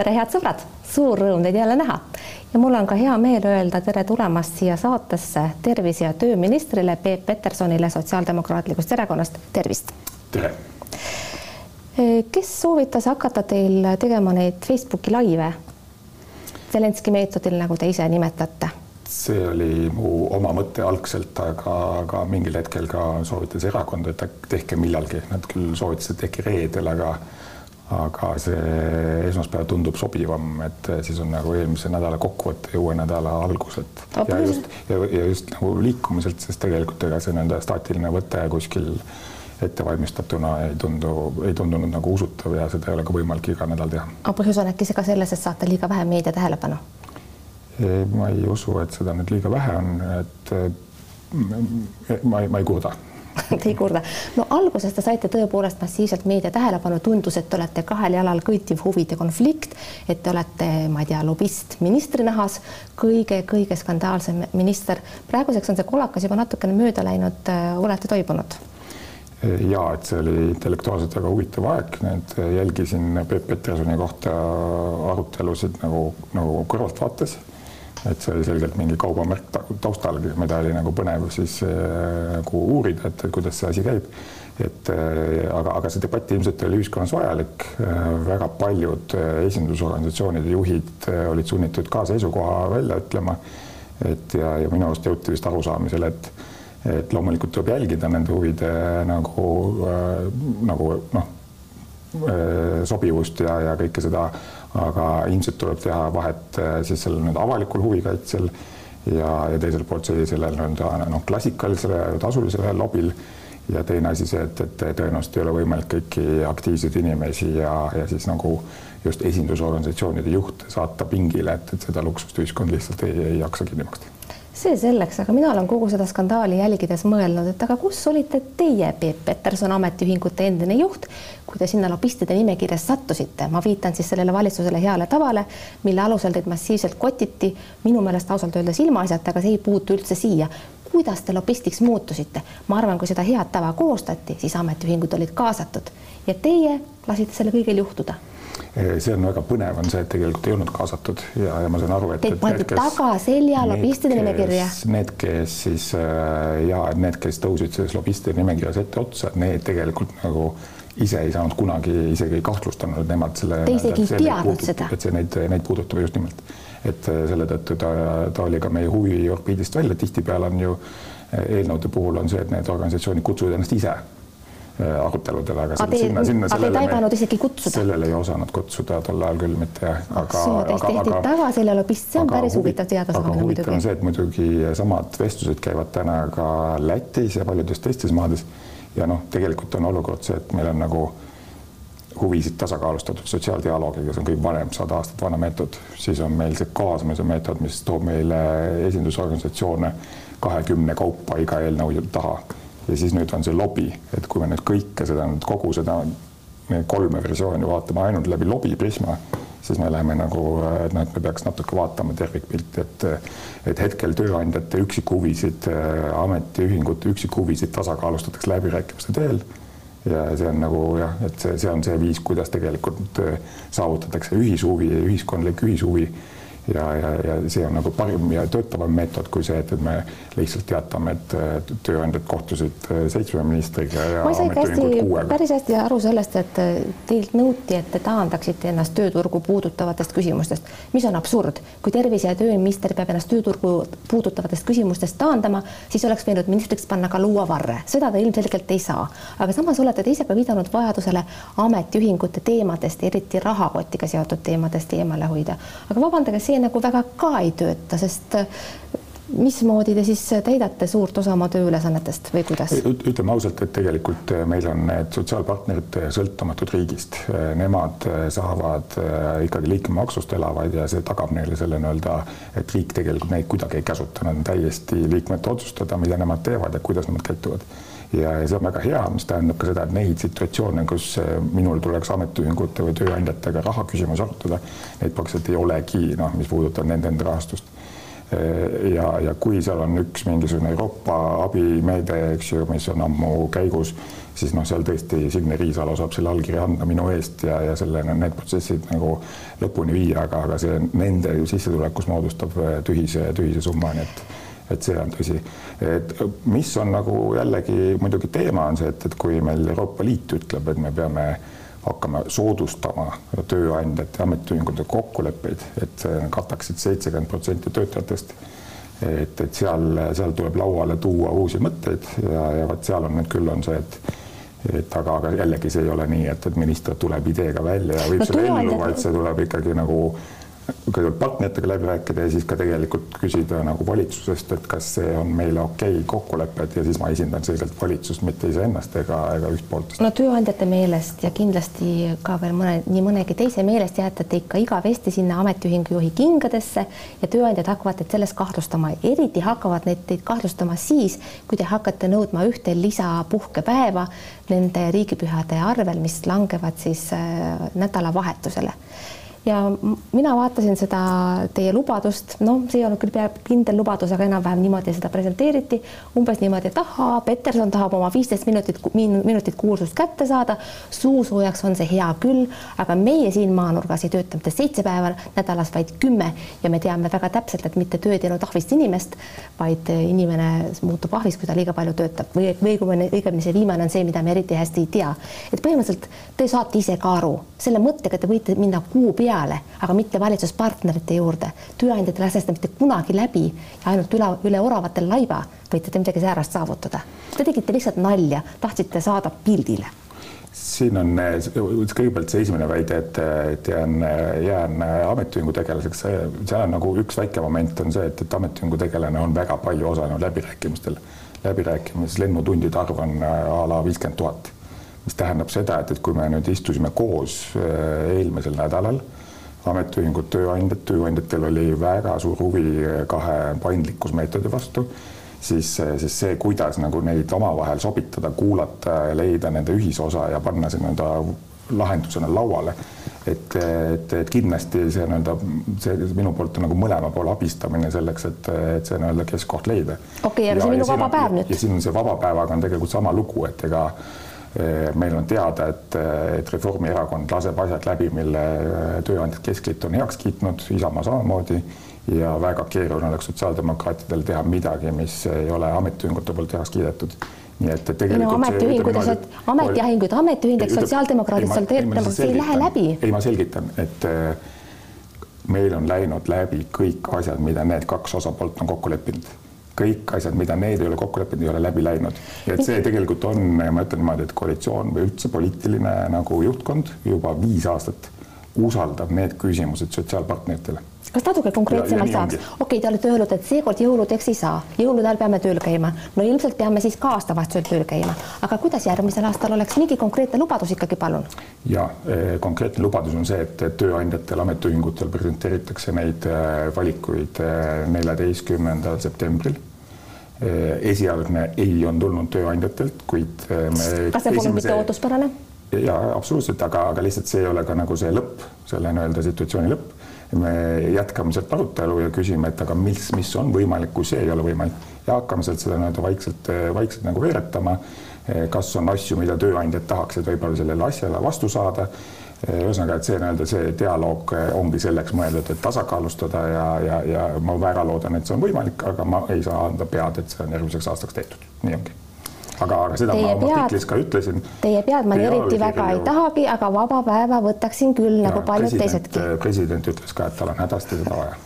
tere, head sõbrad, suur rõõm teid jälle näha ja mul on ka hea meel öelda tere tulemast siia saatesse tervise- ja tööministrile Peep Petersonile Sotsiaaldemokraatlikust Erakonnast, tervist. tere. kes soovitas hakata teil tegema neid Facebooki laive Zelenski meetodil, nagu te ise nimetate? see oli mu oma mõte algselt, aga, aga mingil hetkel ka soovitas erakond, et tehke millalgi, nad küll soovitasid, et tehke reedel, aga aga see esmaspäev tundub sobivam, et siis on nagu eelmise nädala kokkuvõte ja uue nädala algus, et ja just ja, ja just nagu liikumiselt, sest tegelikult ega see nende staatiline võte kuskil ettevalmistatuna ei tundu, ei tundunud nagu usutav ja seda ei ole ka võimalik iga nädal teha. aga põhjus on äkki see ka selles, et saate liiga vähe meedia tähelepanu? ma ei usu, et seda nüüd liiga vähe on, et ma ei, ma ei kurda Te ei kurda. no alguses te saite tõepoolest massiivselt meedia tähelepanu, tundus, et te olete kahel jalal kõitiv huvide konflikt, et te olete, ma ei tea, lobist ministri nahas kõige,, kõige-kõige skandaalsem minister. praeguseks on see kolakas juba natukene mööda läinud, olete toibunud? ja et see oli intellektuaalselt väga huvitav aeg, need jälgisin Peep Petersoni kohta arutelusid nagu, nagu kõrvaltvaates et see oli selgelt mingi kaubamärk taustal, mida oli nagu põnev siis äh, nagu uurida, et kuidas see asi käib. et äh, aga, aga see debatt ilmselt oli ühiskonnas vajalik. Äh, väga paljud esindusorganisatsioonide juhid olid sunnitud ka seisukoha välja ütlema. et ja, ja minu arust jõuti vist arusaamisele, et et loomulikult tuleb jälgida nende huvide nagu äh,, nagu noh, sobivust ja, ja kõike seda aga ilmselt tuleb teha vahet äh, siis sellel nii-öelda avalikul huvikaitsel ja, ja teiselt poolt sellisele nii-öelda noh, klassikalisele tasulisele lobil. Ja teine asi see, et, et tõenäoliselt ei ole võimalik kõiki aktiivseid inimesi ja, ja siis nagu just esindusorganisatsioonide juhte saata pingile, et, et seda luksust ühiskond lihtsalt ei, ei jaksa kinni maksta see selleks, aga mina olen kogu seda skandaali jälgides mõelnud, et aga kus olite teie, Peep Peterson, ametiühingute endine juht, kui te sinna lobistide nimekirjas sattusite, ma viitan siis sellele valitsusele heale tavale, mille alusel teid massiivselt kotiti, minu meelest ausalt öeldes ilmaasjata, aga see ei puutu üldse siia. Kuidas te lobistiks muutusite? ma arvan, kui seda head tava koostati, siis ametiühingud olid kaasatud ja teie lasite selle kõigel juhtuda see on väga põnev, on see, et tegelikult ei olnud kaasatud ja, ja ma saan aru, et. Teid pandi tagaselja lobistide nimekirja. Need, kes siis äh, ja need, kes tõusid selles lobistide nimekirjas etteotsa, need tegelikult nagu ise ei saanud kunagi isegi kahtlustanud, et nemad selle. Te isegi ei teadnud seda. et see neid, neid puudutab just nimelt, et äh, selle tõttu ta, ta oli ka meie huvi orbiidist välja, tihtipeale on ju äh, eelnõude puhul on see, et need organisatsioonid kutsuvad ennast ise Äh, aruteludele, aga te, sinna, sinna sellele ei taibanud isegi kutsuda? sellele ei osanud kutsuda tol ajal küll mitte jah, aga. Teist tehti tagaselja lobist, see on päris huvitav teada saada. aga huvitav on see, et muidugi samad vestlused käivad täna ka Lätis ja paljudes teistes maades ja noh, tegelikult on olukord see, et meil on nagu huvisid tasakaalustatud sotsiaaldialoogiga, see on kõige vanem, sada aastat vana meetod, siis on meil see kaasamise meetod, mis toob meile esindusorganisatsioone kahekümne kaupa iga eelnõu taha. Ja siis nüüd on see lobi, et kui me nüüd kõike seda nüüd kogu seda kolme versiooni vaatame ainult läbi lobi prisma, siis me läheme nagu, noh, et me peaks natuke vaatama tervikpilti, et et hetkel tööandjate üksikhuvisid, ametiühingute üksikhuvisid tasakaalustatakse läbirääkimiste teel ja see on nagu jah, et see, see on see viis, kuidas tegelikult saavutatakse ühishuvi, ühiskondlik ühishuvi ja, ja, ja see on nagu parim ja töötavam meetod kui see, et, et me lihtsalt teatame, et tööandjad kohtusid äh, seitsme ministriga ja ma ei saa ikka hästi, päris hästi aru sellest, et äh, teilt nõuti, et te taandaksite ennast tööturgu puudutavatest küsimustest, mis on absurd. kui tervise- ja tööminister peab ennast tööturgu puudutavatest küsimustest taandama, siis oleks võinud ministriks panna ka luuavarre, seda ta ilmselgelt ei saa. aga samas olete te ise ka viidanud vajadusele ametiühingute teemadest, eriti rahakotiga seotud teemadest eemale hoida. aga vabandage, see nagu väga ka ei tööta, sest äh, mismoodi te siis täidate suurt osa oma tööülesannetest või kuidas? ütleme ausalt, et tegelikult äh, meil on need sotsiaalpartnerid äh, sõltumatud riigist, nemad saavad ikkagi liikmemaksust elavad ja see tagab neile selle nii-öelda, et riik tegelikult neid kuidagi ei käsuta, nad on täiesti liikmete otsustada, mida nemad teevad ja kuidas nemad käituvad ja, ja see on väga hea, mis tähendab ka seda, et neid situatsioone, kus äh, minul tuleks ametiühingute või tööandjatega raha küsimus arutada, neid praktiliselt ei olegi, noh, mis puudutab nende enda rahastust. Ja, ja kui seal on üks mingisugune Euroopa abimeede, eks ju, mis on ammu käigus, siis noh, seal tõesti Signe Riisalo saab selle allkirja anda minu eest ja, ja selle, need protsessid nagu lõpuni viia, aga, aga see nende sissetulekus moodustab tühise, tühise summa, nii et et see on tõsi. et mis on nagu jällegi muidugi teema on see, et, et kui meil Euroopa Liit ütleb, et me peame hakkama soodustama tööandjate ja ametiühingute kokkuleppeid, et kataksid seitsekümmend protsenti töötajatest. et, et seal, seal tuleb lauale tuua uusi mõtteid ja, ja vot seal on nüüd küll on see, et et aga, aga jällegi see ei ole nii, et, et minister tuleb ideega välja ja võib no, selle ellu, vaid see tuleb ikkagi nagu kõigepealt partneritega läbi rääkida ja siis ka tegelikult küsida nagu valitsusest, et kas see on meile okei okay kokkulepped ja siis ma esindan selgelt valitsust, mitte iseennast ega, ega üht poolt. no tööandjate meelest ja kindlasti ka veel mõne, nii mõnegi teise meelest jääte te ikka igavesti sinna ametiühingu juhi kingadesse ja tööandjad hakkavad teid selles kahtlustama, eriti hakkavad neid teid kahtlustama siis, kui te hakkate nõudma ühte lisapuhkepäeva nende riigipühade arvel, mis langevad siis äh, nädalavahetusele ja mina vaatasin seda teie lubadust, noh, see ei olnud küll peaaegu kindel lubadus, aga enam-vähem niimoodi seda presenteeriti, umbes niimoodi, et ahaa, Peterson tahab oma viisteist minutit, minutit kuulsust kätte saada, suusoojaks on see hea küll, aga meie siin maanurgas ei tööta mitte seitse päeva nädalas, vaid kümme. Ja me teame väga täpselt, et mitte töö ei teinud ahvist inimest, vaid inimene muutub ahvis, kui ta liiga palju töötab. Või, või õigemini, õigemini see viimane on see, mida me eriti hästi ei tea. et põhimõtteliselt te saate ise ka aru, selle mõttega te võite minna kuu peale peale, aga mitte valitsuspartnerite juurde. tööandjad ei lase seda mitte kunagi läbi ja ainult üle, üle oravatel laiba võite te midagi säärast saavutada. Te tegite lihtsalt nalja, tahtsite saada pildile siin on kõigepealt see esimene väide, et, et jään, jään ametiühingu tegelaseks, seal on nagu üks väike moment on see, et, et ametiühingu tegelane on väga palju osalenud läbirääkimistel. läbirääkimises lennutundide arv on a la viiskümmend tuhat, mis tähendab seda, et, et kui me nüüd istusime koos eelmisel nädalal ametiühingud, tööandjad, tööandjatel oli väga suur huvi kahe paindlikkusmeetodi vastu, siis, siis see, kuidas nagu neid omavahel sobitada, kuulata leida nende ühisosa ja panna see nii-öelda lahendusena lauale. et, et, et kindlasti see nii-öelda see minu poolt nagu mõlema poole abistamine selleks, et, et see nii-öelda keskkoht leida. okei okay,, aga see on minu vaba päev nüüd. ja siin on see vaba päevaga on tegelikult sama lugu, et ega meil on teada, et, et Reformierakond laseb asjad läbi, mille eh, Tööandjate Keskliit on heaks kiitnud, Isamaa samamoodi ja väga keeruline oleks sotsiaaldemokraatidel teha midagi, mis ei ole ametiühingute poolt heaks kiidetud. Nii et tegelikult no, ametiühingud ja ametiühingud, ametiühing, sotsiaaldemokraadid seal see ei lähe läbi. ei, ma selgitan, et eh, meil on läinud läbi kõik asjad, mida need kaks osapoolt on kokku leppinud kõik asjad, mida need ei ole kokku leppinud, ei ole läbi läinud. et see tegelikult on, ma ütlen niimoodi, et koalitsioon või üldse poliitiline nagu juhtkond juba viis aastat usaldab need küsimused sotsiaalpartneritele. Kas natuke konkreetsemalt saaks? okei okay,, te olete öelnud, et seekord jõuludeks ei saa, jõulude ajal peame tööl käima, no ilmselt peame siis ka aastavahetusel tööl käima, aga kuidas järgmisel aastal oleks? Mingi konkreetne lubadus ikkagi, palun? ja eh, konkreetne lubadus on see, et tööandjatel, ametiühingutel presenteeritakse neid eh, valikuid eh, neljateistkümnendal septembril esialgne ei on tulnud tööandjatelt, kuid me kas see pole mitte ootuspärane? ja absoluutselt, aga, aga lihtsalt see ei ole ka nagu see lõpp, selle nii-öelda situatsiooni lõpp me jätkame sealt arutelu ja küsime, et aga mis, mis on võimalik, kui see ei ole võimalik ja hakkame sealt seda nii-öelda vaikselt, vaikselt nagu veeretama. kas on asju, mida tööandjad tahaksid võib-olla sellele asjale vastu saada. Ühesõnaga, et see nii-öelda see dialoog ongi selleks mõeldud, et tasakaalustada ja, ja, ja ma väga loodan, et see on võimalik, aga ma ei saa anda pead, et see on järgmiseks aastaks tehtud, nii ongi aga, aga seda teie ma oma artiklis ka ütlesin. Teie pead ma eriti väga ei tahagi, aga vaba päeva võtaksin küll ja, nagu paljud teisedki. president ütles ka, et tal on hädasti seda vaja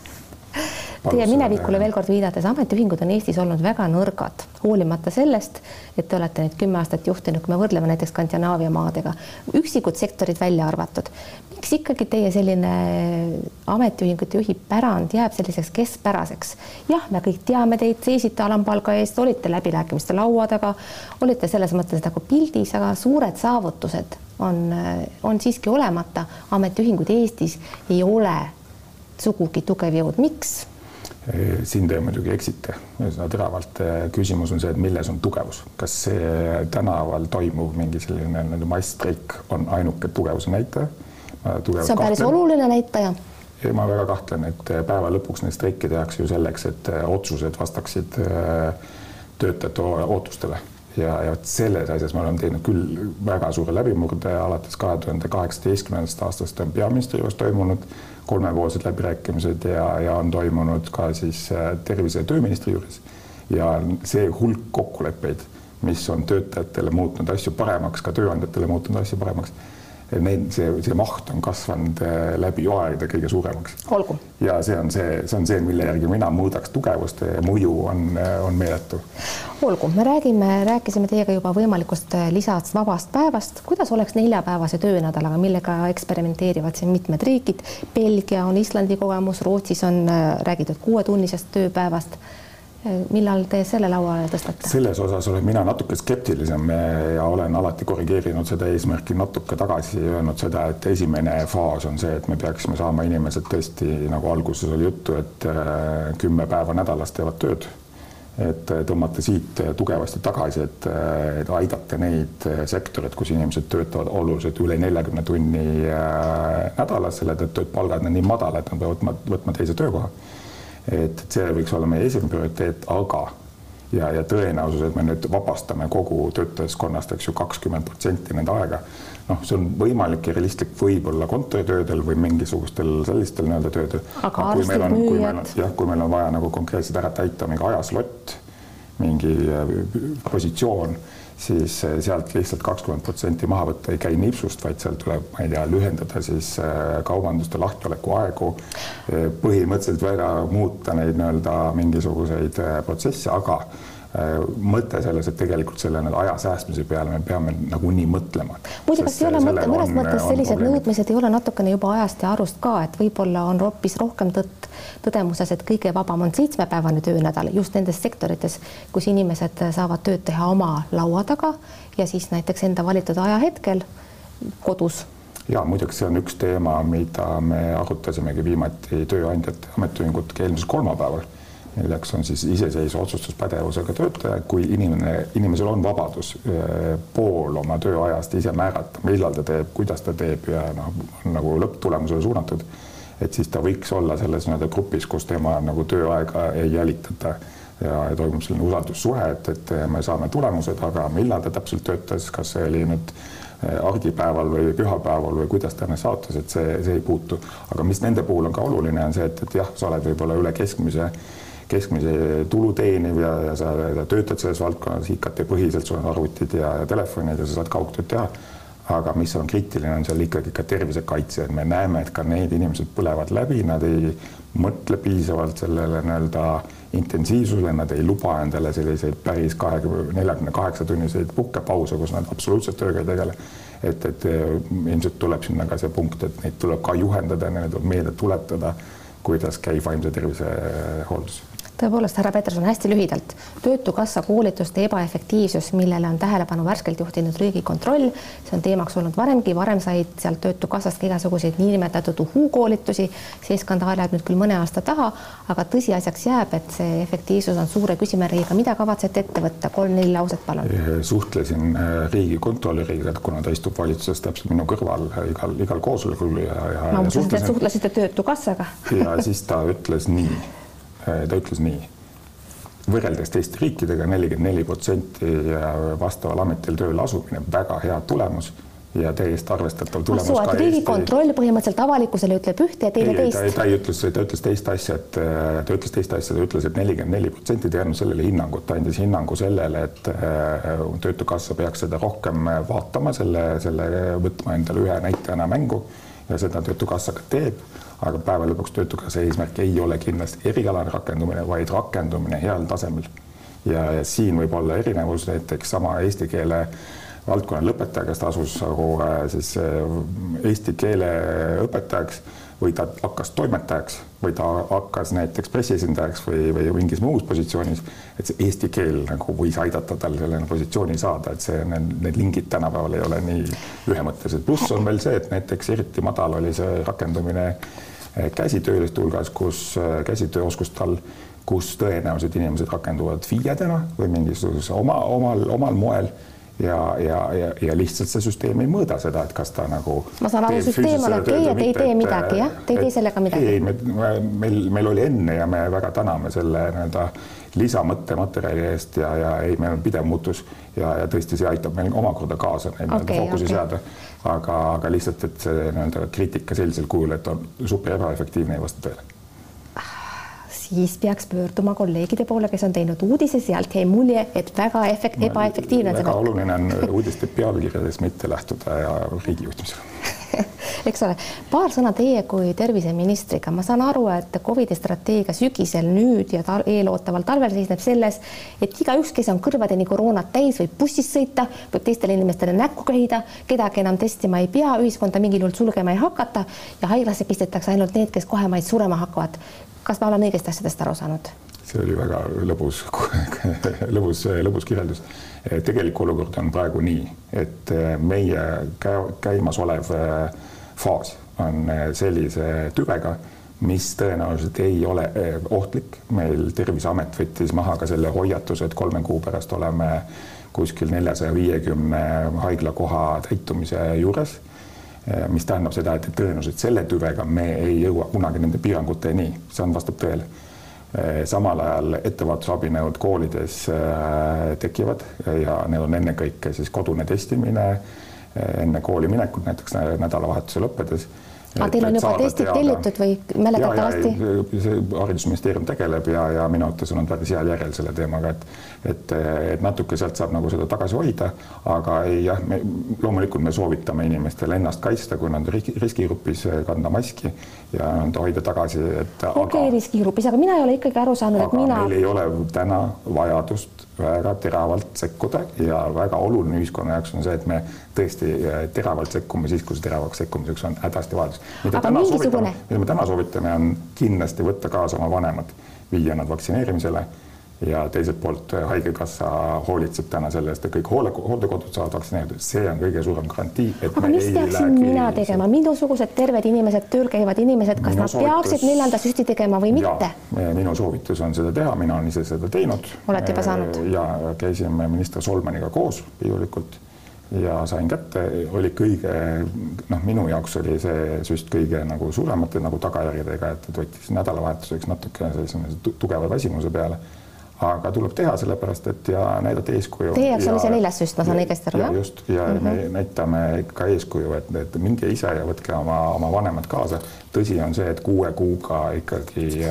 Teie minevikule veel kord viidates, ametiühingud on Eestis olnud väga nõrgad, hoolimata sellest, et te olete neid kümme aastat juhtinud, kui me võrdleme näiteks Skandinaavia maadega, üksikud sektorid välja arvatud. miks ikkagi teie selline ametiühingute juhi pärand jääb selliseks keskpäraseks? jah, me kõik teame teid, seisite alampalga eest, olite läbirääkimiste laua taga, olite selles mõttes nagu pildis, aga suured saavutused on, on siiski olemata. ametiühingud Eestis ei ole sugugi tugev jõud, miks? Siin te muidugi eksite üsna teravalt. küsimus on see, et milles on tugevus, kas see tänaval toimuv mingi selline nii-öelda massstreik on ainuke tugevuse näitaja? see on päris oluline näitaja ja ma väga kahtlen, et päeva lõpuks neid streike tehakse ju selleks, et otsused vastaksid töötajate ootustele ja, ja vot selles asjas me oleme teinud küll väga suure läbimurde, alates kahe tuhande kaheksateistkümnendast aastast on peaministri juures toimunud kolmepoolsed läbirääkimised ja, ja on toimunud ka siis tervise- ja tööministri juures ja see hulk kokkuleppeid, mis on töötajatele muutnud asju paremaks, ka tööandjatele muutnud asju paremaks. Neid, see, see maht on kasvanud äh, läbi aegade kõige suuremaks. olgu. ja see on see, see on see, mille järgi mina mõõdaks tugevust ja mõju on, äh, on meeletu. olgu, me räägime, rääkisime teiega juba võimalikust äh, lisast vabast päevast. kuidas oleks neljapäevase töönädalaga, millega eksperimenteerivad siin mitmed riigid? Belgia on Islandi kogemus, Rootsis on räägitud kuuetunnisest tööpäevast millal te selle lauale tõstate? selles osas olen mina natuke skeptilisem ja olen alati korrigeerinud seda eesmärki natuke tagasi, öelnud seda, et esimene faas on see, et me peaksime saama inimesed tõesti, nagu alguses oli juttu, et äh, kümme päeva nädalas teevad tööd. et tõmmata siit tugevasti tagasi, et, et aidata neid sektoreid, kus inimesed töötavad oluliselt üle neljakümne tunni nädalas, selle tõttu, et palgad on nii madalad, nad peavad võtma, võtma teise töökoha et see võiks olla meie esimene prioriteet, aga ja, ja tõenäosus, et me nüüd vabastame kogu töötajaskonnast, eks ju, kakskümmend protsenti nende aega, noh, see on võimalik ja realistlik võib-olla kontoritöödel või mingisugustel sellistel nii-öelda töödel. aga arstid, müüjad. jah, kui meil on vaja nagu konkreetselt ära täita mingi ajaslott, mingi äh, positsioon siis eh, sealt lihtsalt kakskümmend protsenti maha võtta ei käi nipsust, vaid seal tuleb, ma ei tea, lühendada siis eh, kaubanduste lahtioleku aegu, eh, põhimõtteliselt väga muuta neid nii-öelda mingisuguseid protsesse, aga mõte selles, et tegelikult selle aja säästmise peale me peame nagunii mõtlema. muide, kas ei ole mõte, mõnes mõttes sellised nõudmised ei ole natukene juba ajast ja arust ka, et võib-olla on hoopis rohkem tõtt tõdemuses, et kõige vabam on seitsmepäevane töönädal just nendes sektorites, kus inimesed saavad tööd teha oma laua taga ja siis näiteks enda valitud ajahetkel kodus. Ja muideks see on üks teema, mida me arutasimegi viimati tööandjate ametiühingutega eelmisel kolmapäeval, milleks on siis iseseisva otsustuspädevusega töötaja, kui inimene, inimesel on vabadus eh, pool oma tööajast ise määrata, millal ta teeb, kuidas ta teeb ja noh, nagu lõpptulemusele suunatud et siis ta võiks olla selles nii-öelda grupis, kus tema nagu tööaega ei jälitata ja toimub selline usaldussuhe, et, et me saame tulemused, aga millal ta täpselt töötas, kas see oli nüüd eh, argipäeval või pühapäeval või kuidas ta ennast saatus, et see, see ei puutu. aga mis nende puhul on ka oluline, on see, et, et jah, sa oled võib-olla üle keskmise, keskmise tulu teeniv ja, ja sa töötad selles valdkonnas IKT põhiselt, sul on arvutid ja, ja telefonid ja sa saad kaugtööd teha aga mis on kriitiline, on seal ikkagi ka tervisekaitse, et me näeme, et ka need inimesed põlevad läbi, nad ei mõtle piisavalt sellele nii-öelda intensiivsusele, nad ei luba endale selliseid päris kahekümne, neljakümne kaheksa tunniseid puhkepause, kus nad absoluutselt tööga ei tegele. et, et ilmselt tuleb sinna ka see punkt, et neid tuleb ka juhendada, neile tuleb meelde tuletada, kuidas käib vaimse tervise hooldus tõepoolest, härra Peterson, hästi lühidalt. töötukassa koolituste ebaefektiivsus, millele on tähelepanu värskelt juhtinud Riigikontroll, see on teemaks olnud varemgi, varem said sealt Töötukassast ka igasuguseid niinimetatud uhuu-koolitusi. see skandaal jääb nüüd küll mõne aasta taha, aga tõsiasjaks jääb, et see efektiivsus on suure küsimärgiga. mida kavatsete ette võtta? kolm-neli lauset, palun. suhtlesin äh, riigikontrolöriga, kuna ta istub valitsuses täpselt minu kõrval igal, igal koosolekul ja, ja. ma mõtlesin, et suhtlesite Töötukassaga ja siis ta ütles nii Äh, ta ütles nii, võrreldes teiste riikidega nelikümmend neli protsenti vastaval ametil tööle asumine, väga hea tulemus ja täiesti arvestatav tulemus Asu, ka riigikontroll Eesti... põhimõtteliselt avalikkusele ütleb ühte ja teile ei, teist. ta ei ütles, ta ütles teist asja, et ta ütles teist asja, ta ütles, et nelikümmend neli protsenti, ei andnud sellele hinnangut, ta andis hinnangu sellele, et äh, Töötukassa peaks seda rohkem vaatama, selle, selle võtma endale ühe näitajana mängu ja seda Töötukassa ka teeb aga päeva lõpuks Töötukassa eesmärk ei ole kindlasti erialane rakendumine, vaid rakendumine heal tasemel. ja, ja siin võib olla erinevus, näiteks sama eesti keele valdkonna lõpetaja, kes ta asus nagu siis äh, eesti keele õpetajaks või ta hakkas toimetajaks või ta hakkas näiteks pressiesindajaks või, või mingis muus positsioonis, et see eesti keel nagu võis aidata tal sellele positsiooni saada, et see, need, need lingid tänapäeval ei ole nii ühemõttelised. pluss on veel see, et näiteks eriti madal oli see rakendumine eh, käsitööliste hulgas, kus eh, käsitööoskus tal, kus tõenäoliselt inimesed rakenduvad FIE-dena või mingisuguse oma, omal, omal moel ja, ja, ja, ja lihtsalt see süsteem ei mõõda seda, et kas ta nagu. ma saan aru, süsteem on okei okay te ei tee midagi, jah, te ei tee sellega midagi? ei, me, meil, meil oli enne ja me väga täname selle nii-öelda lisamõttematerjali eest ja, ja ei, meil on pidev muutus ja, ja tõesti, see aitab meil omakorda kaasa neid okay, fookusi okay. seada. aga, aga lihtsalt, et see nii-öelda kriitika sellisel kujul, et on super ebaefektiivne, ei vasta tõele siis peaks pöörduma kolleegide poole, kes on teinud uudise, sealt. Jäi mulje, et väga efekt-, ebaefektiivne on see. väga oluline on uudiste pealkirjades mitte lähtuda ja riigi juhtimisel eks ole, paar sõna teie kui terviseministriga, ma saan aru, et Covidi strateegia sügisel nüüd ja tal eelootaval talvel seisneb selles, et igaüks, kes on kõrvadeni koroonat täis, võib bussis sõita, võib teistele inimestele näkku köhida, kedagi enam testima ei pea, ühiskonda mingil juhul sulgema ei hakata ja haiglasse pistetakse ainult need, kes kohe maid surema hakkavad kas ma olen õigesti asjadest aru saanud? see oli väga lõbus lõbus, lõbus kirjeldus. tegelik olukord on praegu nii, et meie käimasolev äh, faas on sellise tüvega, mis tõenäoliselt ei ole ohtlik. meil Terviseamet võttis maha ka selle hoiatuse, et kolme kuu pärast oleme kuskil neljasaja viiekümne haiglakoha täitumise juures Eh, mis tähendab seda, et tõenäoliselt selle tüvega me ei jõua kunagi nende piiranguteni, see on, vastab tõele. Eh, samal ajal ettevaatusabinõud koolides eh, tekivad ja need on ennekõike siis kodune testimine enne kooli minekut, näiteks nädalavahetuse lõppedes aga teil on juba testid tellitud või mäletatavasti? haridusministeerium tegeleb ja, ja minu arvates on päris heal järjel selle teemaga, et et, et natuke sealt saab nagu seda tagasi hoida, aga ei jah, me loomulikult me soovitame inimestel ennast kaitsta, kui nad riski, riskigrupis kanda maski ja hoida tagasi, et okei okay, aga... riskigrupis, aga mina ei ole ikkagi aru saanud, et mina. meil ei ole täna vajadust väga teravalt sekkuda ja väga oluline ühiskonna jaoks on see, et me tõesti eh, teravalt sekkume siis, kui see teravaks sekkumiseks on hädasti vajadus. mida täna mingisugune... soovitame, mida me täna soovitame, on kindlasti võtta kaasa oma vanemad, viia nad vaktsineerimisele ja teiselt poolt eh, Haigekassa hoolitseb täna selle eest, et kõik hoole, hooldekodud saavad vaktsineeritud, see on kõige suurem garantii. aga mis peaksin mina tegema, minusugused terved inimesed, tööl käivad inimesed, kas minu nad soovitus... peaksid neljanda süsti tegema või mitte? minu soovitus on seda teha, mina olen ise seda teinud. olete juba saanud? ja käisime minister Solmaniga koos pidulikult ja sain kätte, oli kõige noh, minu jaoks oli see süst kõige nagu suuremate nagu tagajärgedega, et, et võttis nädalavahetuseks natuke sellise tugeva väsimuse peale. Aga tuleb teha sellepärast, et ja näidata eeskuju. Teie jaoks oli see neljas süst, ma saan õigesti aru, jah? just ja mm -hmm. me näitame ikka eeskuju, et, et minge ise ja võtke oma, oma vanemad kaasa. tõsi on see, et kuue kuuga ikkagi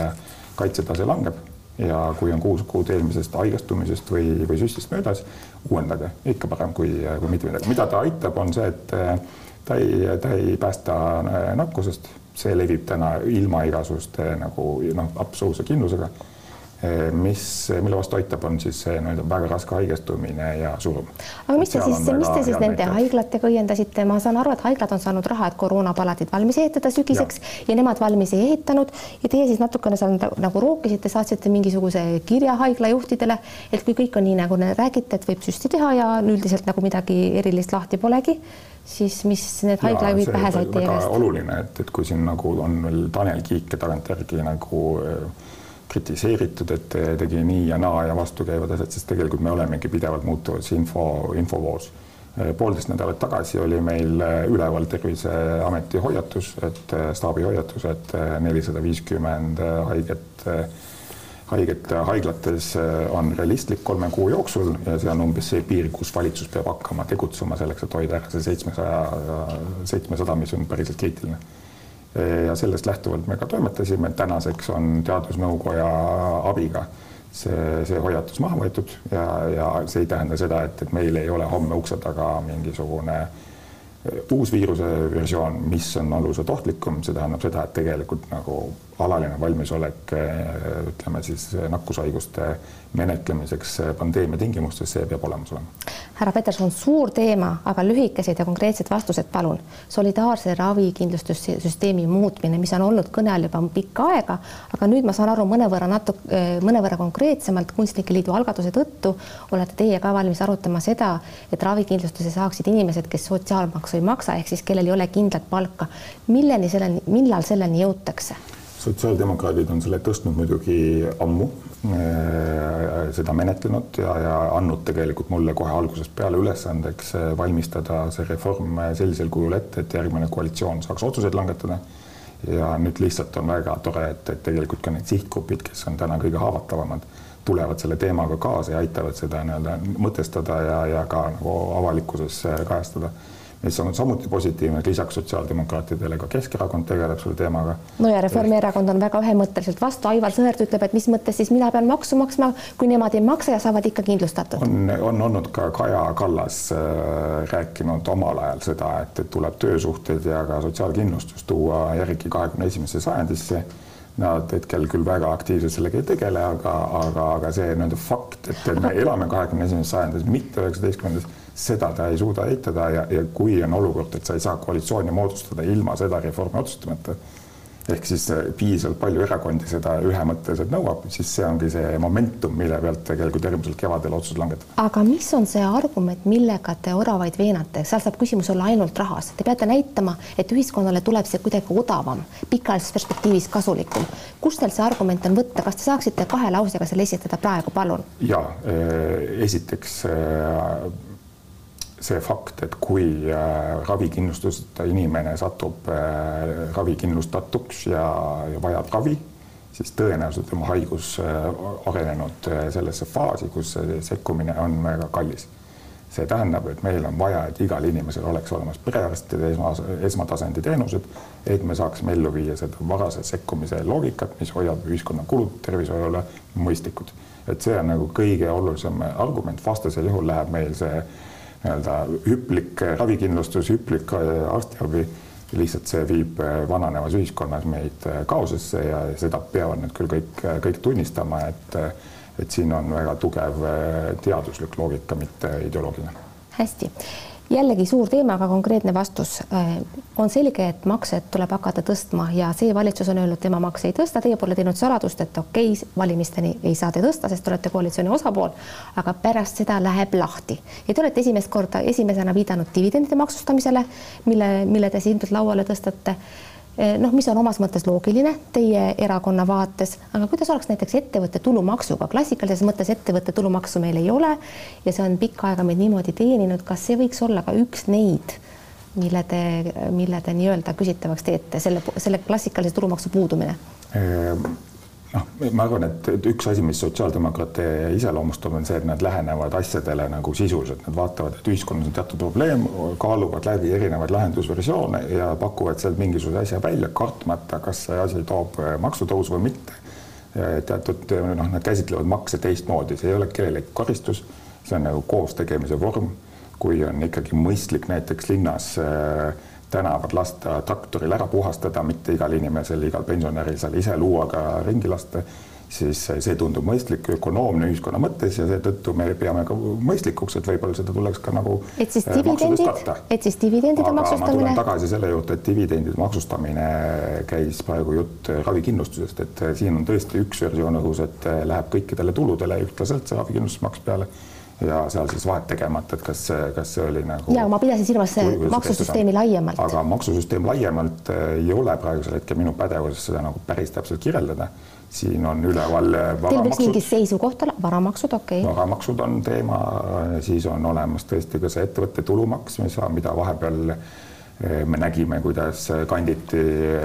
kaitsetase langeb ja kui on kuus kuud eelmisest haigestumisest või, või süstist möödas, uuendage, ikka parem kui, kui mitte midagi. mida ta aitab, on see, et eh, ta ei, ta ei päästa nakkusest, see levib täna ilma igasuguste nagu noh, absoluutse kindlusega mis, mille vastu aitab, on siis see nii-öelda väga raske haigestumine ja surm. aga mis te siis, mis te siis nende näitab. haiglatega õiendasite, ma saan aru, et haiglad on saanud raha, et koroonapalatid valmis ehitada sügiseks ja. ja nemad valmis ei ehitanud ja teie siis natukene seal nagu rookisite, saatsite mingisuguse kirja haigla juhtidele, et kui kõik on nii, nagu räägite, et võib süsti teha ja üldiselt nagu midagi erilist lahti polegi siis mis need haiglajuhid pähe said teie käest? oluline, et, et kui siin nagu on veel Tanel Kiik tagantjärgi nagu äh, kritiseeritud, et tegi nii ja naa ja vastukäivad asjad, sest tegelikult me olemegi pidevalt muutuvas info, infovoos. poolteist nädalat tagasi oli meil üleval Terviseameti hoiatus, et staabi hoiatus, et nelisada viiskümmend haiget, haiget haiglates on realistlik kolme kuu jooksul ja see on umbes see piir, kus valitsus peab hakkama tegutsema selleks, et hoida ära see seitsmesaja, seitsmesada, mis on päriselt kriitiline ja sellest lähtuvalt me ka toimetasime, tänaseks on Teadusnõukoja abiga see, see hoiatus maha võetud ja, ja see ei tähenda seda, et, et meil ei ole homme ukse taga mingisugune uus viiruse versioon, mis on oluliselt ohtlikum, see tähendab seda, et tegelikult nagu alaline valmisolek ütleme siis nakkushaiguste menetlemiseks pandeemia tingimustes, see peab olemas olema. Härra Peterson, suur teema, aga lühikesed ja konkreetsed vastused, palun. solidaarse ravikindlustussüsteemi muutmine, mis on olnud kõne all juba pikka aega, aga nüüd ma saan aru mõnevõrra natuke, mõnevõrra konkreetsemalt Kunstnike Liidu algatuse tõttu olete teie ka valmis arutama seda, et ravikindlustuse saaksid inimesed, kes sotsiaalmaksu ei maksa, ehk siis kellel ei ole kindlat palka. milleni selleni, millal selleni jõutakse? sotsiaaldemokraadid on selle tõstnud muidugi ammu seda menetlenud ja, ja andnud tegelikult mulle kohe algusest peale ülesandeks valmistada see reform sellisel kujul ette, et järgmine koalitsioon saaks otsuseid langetada. ja nüüd lihtsalt on väga tore, et, et tegelikult ka need sihtgrupid, kes on täna kõige haavatavamad, tulevad selle teemaga kaasa ja aitavad seda nii-öelda mõtestada ja, ja ka nagu avalikkuses kajastada mis on samuti positiivne, et lisaks sotsiaaldemokraatidele ka Keskerakond tegeleb selle teemaga. no ja Reformierakond on väga ühemõtteliselt vastu, Aivar Sõerd ütleb, et mis mõttes siis mina pean maksu maksma, kui nemad ei maksa ja saavad ikka kindlustatud. on, on olnud ka Kaja Kallas äh, rääkinud omal ajal seda, et, et tuleb töösuhted ja ka sotsiaalkindlustus tuua järgi kahekümne esimesse sajandisse Nad hetkel küll väga aktiivselt sellega ei tegele, aga, aga, aga see nii-öelda fakt, et me elame kahekümne esimeses sajandis, mitte üheksateistkümnendas seda ta ei suuda eitada ja, ja kui on olukord, et sa ei saa koalitsiooni moodustada ilma seda reformi otsustamata, ehk siis äh, piisavalt palju erakondi seda ühemõtteliselt nõuab, siis see ongi see momentum, mille pealt tegelikult järgmisel kevadel otsus langetada. aga mis on see argument, millega te oravaid veenate, seal saab küsimus olla ainult rahas, te peate näitama, et ühiskonnale tuleb see kuidagi odavam, pikaajalises perspektiivis kasulikum. kust teil see argument on võtta, kas te saaksite kahe lausega selle esitada praegu, palun? ja äh, esiteks äh, see fakt, et kui äh, ravikindlustuseta inimene satub äh, ravikindlustatuks ja, ja vajab ravi, siis tõenäoliselt tema haigus äh, arenenud sellesse faasi, kus sekkumine on väga kallis. see tähendab, et meil on vaja, et igal inimesel oleks olemas perearstide esma, esmatasandi teenused, et me saaksime ellu viia seda varase sekkumise loogikat, mis hoiab ühiskonna kulud tervishoiule mõistlikud. et see on nagu kõige olulisem argument, vastasel juhul läheb meil see nii-öelda hüplik ravikindlustus, hüplik äh, arstiabi, lihtsalt see viib äh, vananevas ühiskonnas meid äh, kaosesse ja seda peavad nüüd küll kõik, kõik tunnistama, et et siin on väga tugev teaduslik loogika, mitte ideoloogiline. hästi jällegi suur teema, aga konkreetne vastus. Äh, on selge, et makse tuleb hakata tõstma ja see valitsus on öelnud, tema makse ei tõsta, teie pole teinud saladust, et okei okay,, valimisteni ei saa te tõsta, sest te olete koalitsiooni osapool, aga pärast seda läheb lahti. Ja te olete esimest korda esimesena viidanud dividendide maksustamisele, mille, mille te siin lauale tõstate noh, mis on omas mõttes loogiline teie erakonna vaates, aga kuidas oleks näiteks ettevõtte tulumaksuga, klassikalises mõttes ettevõtte tulumaksu meil ei ole ja see on pikka aega meid niimoodi teeninud, kas see võiks olla ka üks neid, mille te, mille te nii-öelda küsitavaks teete, selle, selle klassikalise tulumaksu puudumine? Noh, ma arvan, et, et üks asi, mis sotsiaaldemokraate iseloomustab, on see, et nad lähenevad asjadele nagu sisuliselt, nad vaatavad, et ühiskonnas on teatud probleem, kaaluvad läbi erinevaid lahendusversioone ja pakuvad sealt mingisuguse asja välja, kartmata, kas see asi toob äh, maksutõusu või mitte. teatud noh, nad käsitlevad makse teistmoodi, see ei ole kellelegi karistus, see on nagu koostegemise vorm. kui on ikkagi mõistlik näiteks linnas äh, tänavad lasta traktoril ära puhastada, mitte igal inimesel, igal pensionäril seal ise luuaga ringi lasta, siis see tundub mõistlik, ökonoomne ühiskonna mõttes ja seetõttu me peame ka mõistlikuks, et võib-olla seda tuleks ka nagu et siis äh, dividendid, et siis dividendide Aga maksustamine. tagasi selle juurde, et dividendide maksustamine käis praegu jutt ravikindlustusest, et siin on tõesti üks versioon õhus, et läheb kõikidele tuludele ühtlaselt see ravikindlustusmaks peale ja seal siis vahet tegemata, et kas, kas see oli nagu. ja ma pidasin silmas maksusüsteemi laiemalt. aga maksusüsteem laiemalt äh, ei ole praegusel hetkel minu pädevuses seda nagu päris täpselt kirjeldada. siin on üleval. Äh, Teil võiks mingi seisukoht olla, varamaksud, okei okay.. varamaksud on teema, siis on olemas tõesti ka see ettevõtte tulumaks, mis, mida vahepeal me nägime, kuidas kanditi,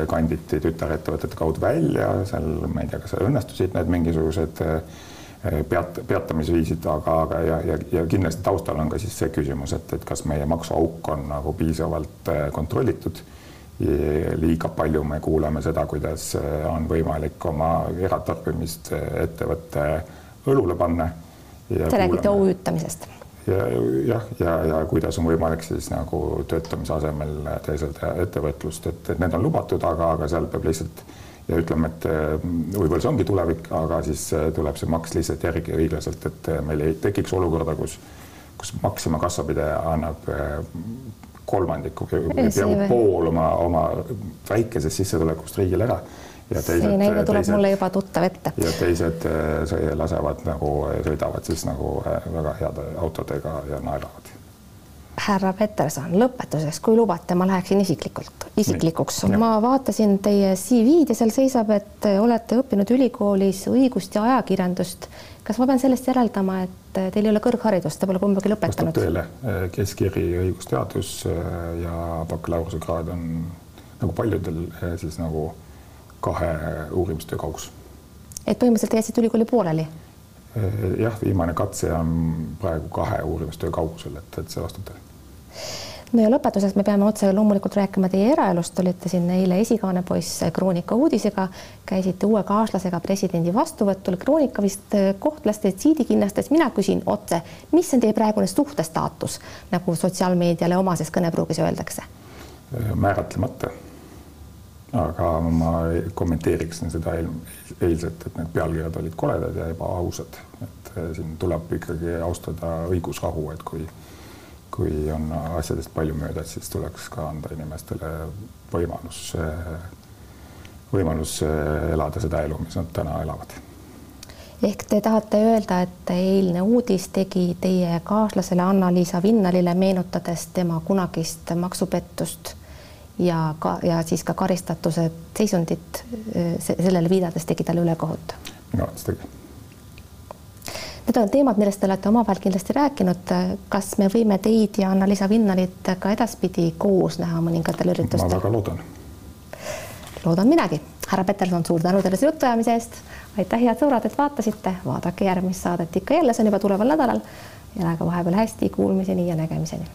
kanditi tütarettevõtete kaudu välja, seal ma ei tea, kas õnnestusid need mingisugused äh, Eh, peat-, peatamisviisid, aga, aga ja, ja, ja kindlasti taustal on ka siis see küsimus, et, et kas meie maksuauk on nagu piisavalt eh, kontrollitud. liiga palju me kuuleme seda, kuidas eh, on võimalik oma eratarbimist ettevõtte õlule panna. Te räägite OÜ-tamisest ja jah, ja, ja, ja kuidas on võimalik siis nagu töötamise asemel teeselda ettevõtlust, et, et need on lubatud, aga, aga seal peab lihtsalt ja ütleme, et äh, võib-olla see ongi tulevik, aga siis äh, tuleb see maks lihtsalt järgi õiglaselt, et äh, meil ei tekiks olukorda, kus, kus Maxima kassapidaja annab kolmandiku, peaaegu pool oma, oma väikesest sissetulekust riigile ära. Ja teised, see näide tuleb teised, mulle juba tuttav ette. ja teised lasevad nagu, sõidavad siis nagu väga heade autodega ja naeravad härra Peterson, lõpetuseks, kui lubate, ma läheksin isiklikult, isiklikuks. ma vaatasin teie CV-d ja seal seisab, et olete õppinud ülikoolis õigust ja ajakirjandust. kas ma pean sellest järeldama, et teil ei ole kõrgharidust, te pole kumbagi lõpetanud? vastab tõele, keskiri õigusteadus ja bakalaureusekraad on nagu paljudel siis nagu kahe uurimistöö kaugus. et põhimõtteliselt te jätsite ülikooli pooleli Eh, jah, viimane katse on praegu kahe uurimistöö kaugusel, et, et see vastab tõele. No ja lõpetuseks me peame otse loomulikult rääkima teie eraelust, olite siin eile esikaanepoiss Kroonika uudisega, käisite uue kaaslasega presidendi vastuvõtul, Kroonika vist eh, kohtlas teid siidikinnastes, mina küsin otse, mis on teie praegune suhtestaatus, nagu sotsiaalmeediale omases kõnepruugis öeldakse? Eh, määratlemata. Aga ma kommenteeriksin seda eilset, et need pealkirjad olid koledad ja ebaausad, et eh, siin tuleb ikkagi austada õigusrahu, et kui kui on asjadest palju mööda, siis tuleks ka anda inimestele võimalus, võimalus elada seda elu, mis nad täna elavad. ehk te tahate öelda, et eilne uudis tegi teie kaaslasele Anna-Liisa Vinnalile meenutades tema kunagist maksupettust ja ka ja siis ka karistatuse seisundit sellele viidates tegi talle ülekohut. minu arvates tegi. Need on teemad, millest te olete omavahel kindlasti rääkinud. kas me võime teid ja Anna-Liisa Vinnalit ka edaspidi koos näha mõningatel üritustel? ma väga loodan. loodan minagi. härra Peterson, suur tänu teile selle jutuajamise eest. aitäh, head sõbrad, et vaatasite, vaadake järgmist saadet ikka jälle, see on juba tuleval nädalal. elage vahepeal hästi, kuulmiseni ja nägemiseni